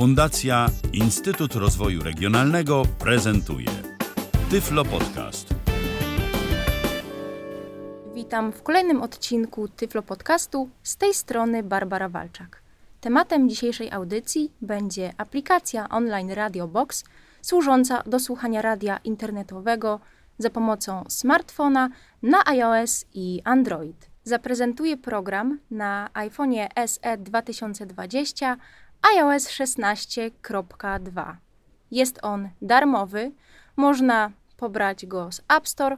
Fundacja Instytut Rozwoju Regionalnego prezentuje Tyflo Podcast. Witam w kolejnym odcinku Tyflo Podcastu. Z tej strony Barbara Walczak. Tematem dzisiejszej audycji będzie aplikacja online Radio Box, służąca do słuchania radia internetowego za pomocą smartfona na iOS i Android. Zaprezentuję program na iPhone SE 2020 iOS 16.2. Jest on darmowy, można pobrać go z App Store.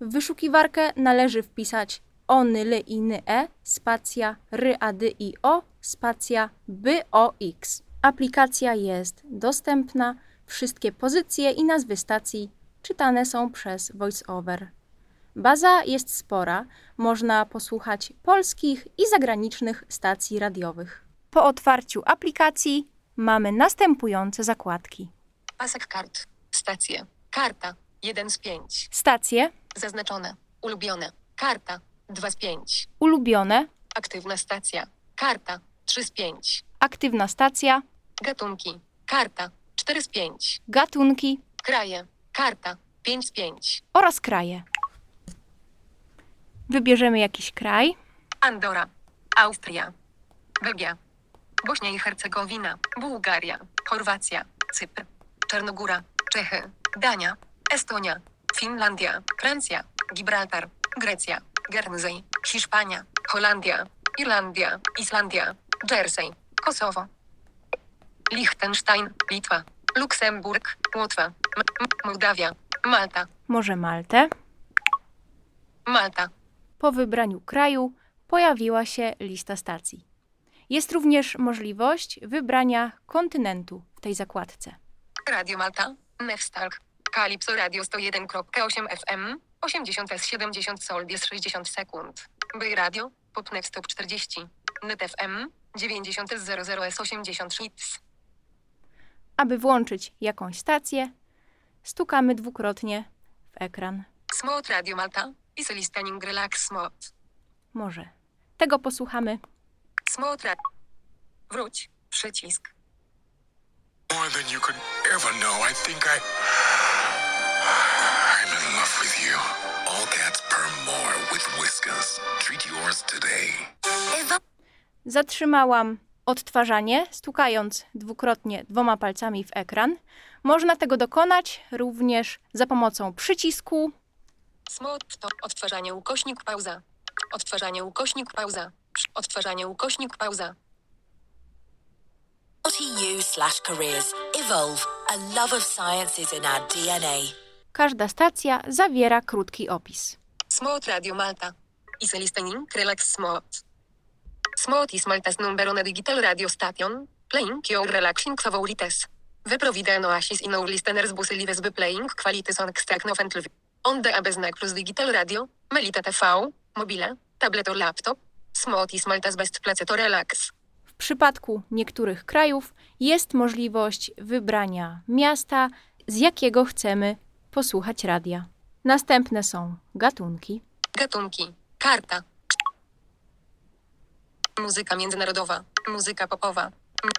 W wyszukiwarkę należy wpisać ony iny e spacja ry a dy i o spacja by o x. Aplikacja jest dostępna, wszystkie pozycje i nazwy stacji czytane są przez VoiceOver. Baza jest spora, można posłuchać polskich i zagranicznych stacji radiowych. Po otwarciu aplikacji mamy następujące zakładki: Pasek kart. Stacje. Karta. 1 z 5. stacje, Zaznaczone. Ulubione. Karta. 2 z 5. ulubione, Aktywna stacja. Karta. 3 z 5. aktywna stacja, Gatunki. Karta. 4 z 5. gatunki Kraje. Karta. 5 z 5. oraz kraje. Wybierzemy jakiś kraj. Andora. Austria. Belgia. Bośnia i Hercegowina. Bułgaria. Chorwacja. Cypr. Czarnogóra. Czechy. Dania. Estonia. Finlandia. Francja. Gibraltar. Grecja. Guernsey. Hiszpania. Holandia. Irlandia. Islandia. Jersey. Kosowo. Liechtenstein. Litwa. Luksemburg. Łotwa. Mołdawia. Malta. Może Maltę. Malta. Po wybraniu kraju pojawiła się lista stacji. Jest również możliwość wybrania kontynentu w tej zakładce. Radio Malta, Nefstalk, Calypso Radio 101.8 FM, 80 s 70 Soldies 60 sekund. By Radio, Popnext Top 40, Net FM, 90 s 00 s 80 hits. Aby włączyć jakąś stację, stukamy dwukrotnie w ekran. Smot Radio Malta, is listening relax smot. Może tego posłuchamy. Smot Radio. Wróć, przycisk. More than you could ever know. I think I. I'm in love with you. All cats purr more with Whiskers. Treat yours today. Zatrzymałam odtwarzanie, stukając dwukrotnie dwoma palcami w ekran. Można tego dokonać również za pomocą przycisku Smot to odtwarzanie ukośnik pauza. Odtwarzanie ukośnik pauza. Odtwarzanie ukośnik pauza. LTU slash careers. Evolve. A love of science is in our DNA. Każda stacja zawiera krótki opis. Smot Radio Malta. Is listening relax smot. Smot is Malta's number one digital radio station, playing your relaxing favorites. We provide an oasis in our listeners bus lives by playing quality songs of and live. On the Abeznak plus digital radio, Melita TV, mobile, tablet or laptop. Smot is Malta's best place to relax. W przypadku niektórych krajów jest możliwość wybrania miasta, z jakiego chcemy posłuchać radia. Następne są gatunki, Gatunki. Karta. Muzyka międzynarodowa. Muzyka popowa.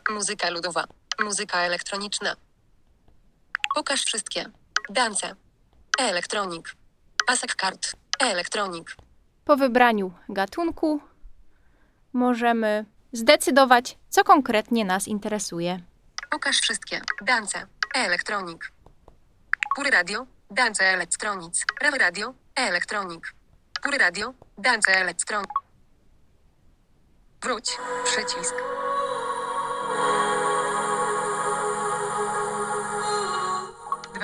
Muzyka ludowa. Muzyka elektroniczna. Pokaż wszystkie. Dance. Elektronik. Pasek kart. Elektronik. Po wybraniu gatunku możemy zdecydować, co konkretnie nas interesuje. Pokaż wszystkie. Dance. Elektronik. Pury radio. Dance elektronic. Prawy radio. Elektronik. Pury radio. Dance elektronik. Wróć. Przycisk.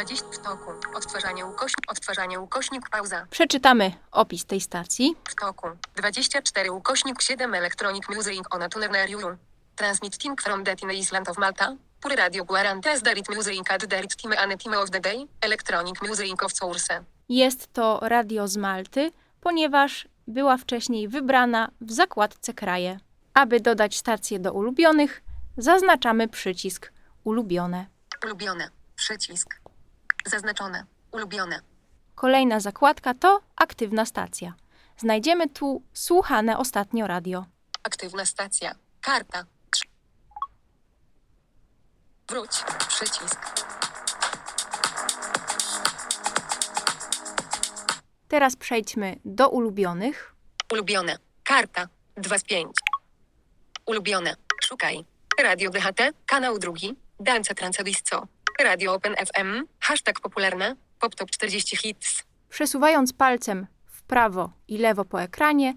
Dwadzieścia w toku. Odtwarzanie ukośnik. Odtwarzanie ukośnik. Pauza. Przeczytamy opis tej stacji. W toku. 24 ukośnik 7 Electronic Music on a Tuner Transmitting from the Tine Island of Malta. Pury Radio Guarantees Darit Music at Darit Time and Time of the Day. Electronic Music of Source. Jest to radio z Malty, ponieważ była wcześniej wybrana w zakładce kraje. Aby dodać stację do ulubionych, zaznaczamy przycisk ulubione. Ulubione. Przycisk. Zaznaczone. Ulubione. Kolejna zakładka to aktywna stacja. Znajdziemy tu słuchane ostatnio radio. Aktywna stacja. Karta. Wróć. Przycisk. Teraz przejdźmy do ulubionych. Ulubione. Karta. 2 z 5. Ulubione. Szukaj. Radio DHT. Kanał drugi. Dance Trance Disco. Radio Open FM. Hashtag popularne. Pop Top 40 Hits. Przesuwając palcem w prawo i lewo po ekranie,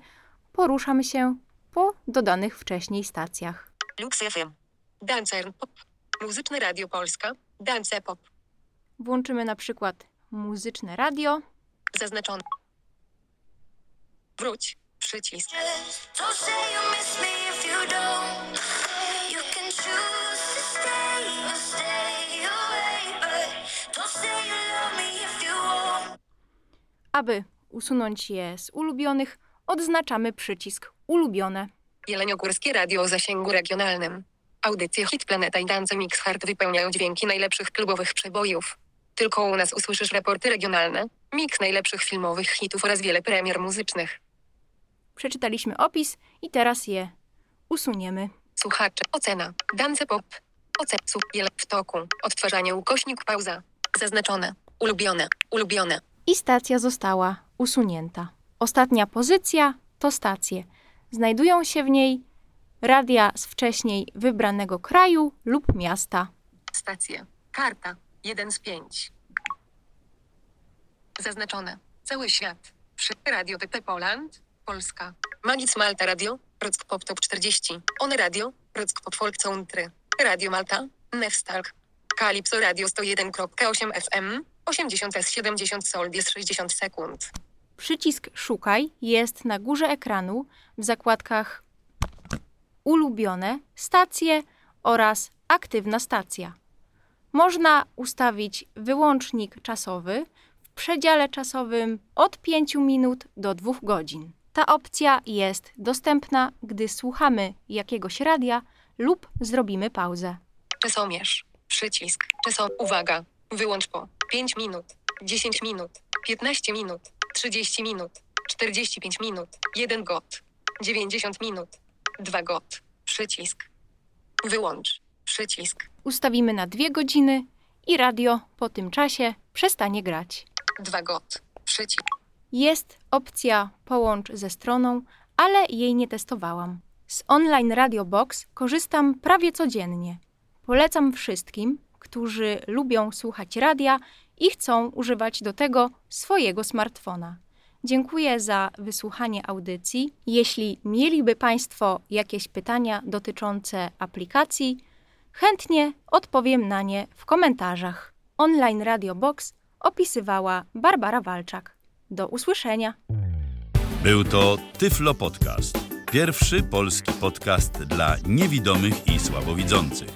poruszam się po dodanych wcześniej stacjach. Lux FM. Dancer Pop. Muzyczne Radio Polska. Dance Pop. Włączymy na przykład muzyczne radio. Zaznaczone. Wróć. Przycisk. Don't Aby usunąć je z ulubionych, odznaczamy przycisk ulubione. Jeleniogórskie Radio o zasięgu regionalnym. Audycje Hit Planeta i Dance Mix Hard wypełniają dźwięki najlepszych klubowych przebojów. Tylko u nas usłyszysz raporty regionalne, miks najlepszych filmowych hitów oraz wiele premier muzycznych. Przeczytaliśmy opis i teraz je usuniemy. Słuchacze. Ocena. Dance Pop. Ocen. Jele. W toku. Odtwarzanie ukośnik pauza. Zaznaczone. Ulubione. Ulubione. I stacja została usunięta. Ostatnia pozycja to stacje. Znajdują się w niej radia z wcześniej wybranego kraju lub miasta. Stacje. Karta. 1 z 5. Zaznaczone. Cały świat. Przy Radio TP Poland. Polska. Magic Malta Radio. Rock Pop Top 40. On Radio. Rock Pop Folk Country. Radio Malta. Nefstalk. Calypso Radio 101.8 FM. 80 S 70 Sold jest 60 sekund. Przycisk Szukaj jest na górze ekranu w zakładkach Ulubione, stacje oraz Aktywna stacja. Można ustawić wyłącznik czasowy w przedziale czasowym od 5 minut do 2 godzin. Ta opcja jest dostępna, gdy słuchamy jakiegoś radia lub zrobimy pauzę. Czasomierz. Przycisk. Czasom. Uwaga. Wyłącz po 5 minut, 10 minut, 15 minut, 30 minut, 45 minut, 1 got, 90 minut, 2 got. Przycisk. Wyłącz. Przycisk. Ustawimy na 2 godziny i radio po tym czasie przestanie grać. 2 got. Przycisk. Jest opcja połącz ze stroną, ale jej nie testowałam. Z online Radio Box korzystam prawie codziennie. Polecam wszystkim, którzy lubią słuchać radia i chcą używać do tego swojego smartfona. Dziękuję za wysłuchanie audycji. Jeśli mieliby Państwo jakieś pytania dotyczące aplikacji, chętnie odpowiem na nie w komentarzach. Online Radio Box opisywała Barbara Walczak. Do usłyszenia. Był to Tyflo Podcast. Pierwszy polski podcast dla niewidomych i słabowidzących.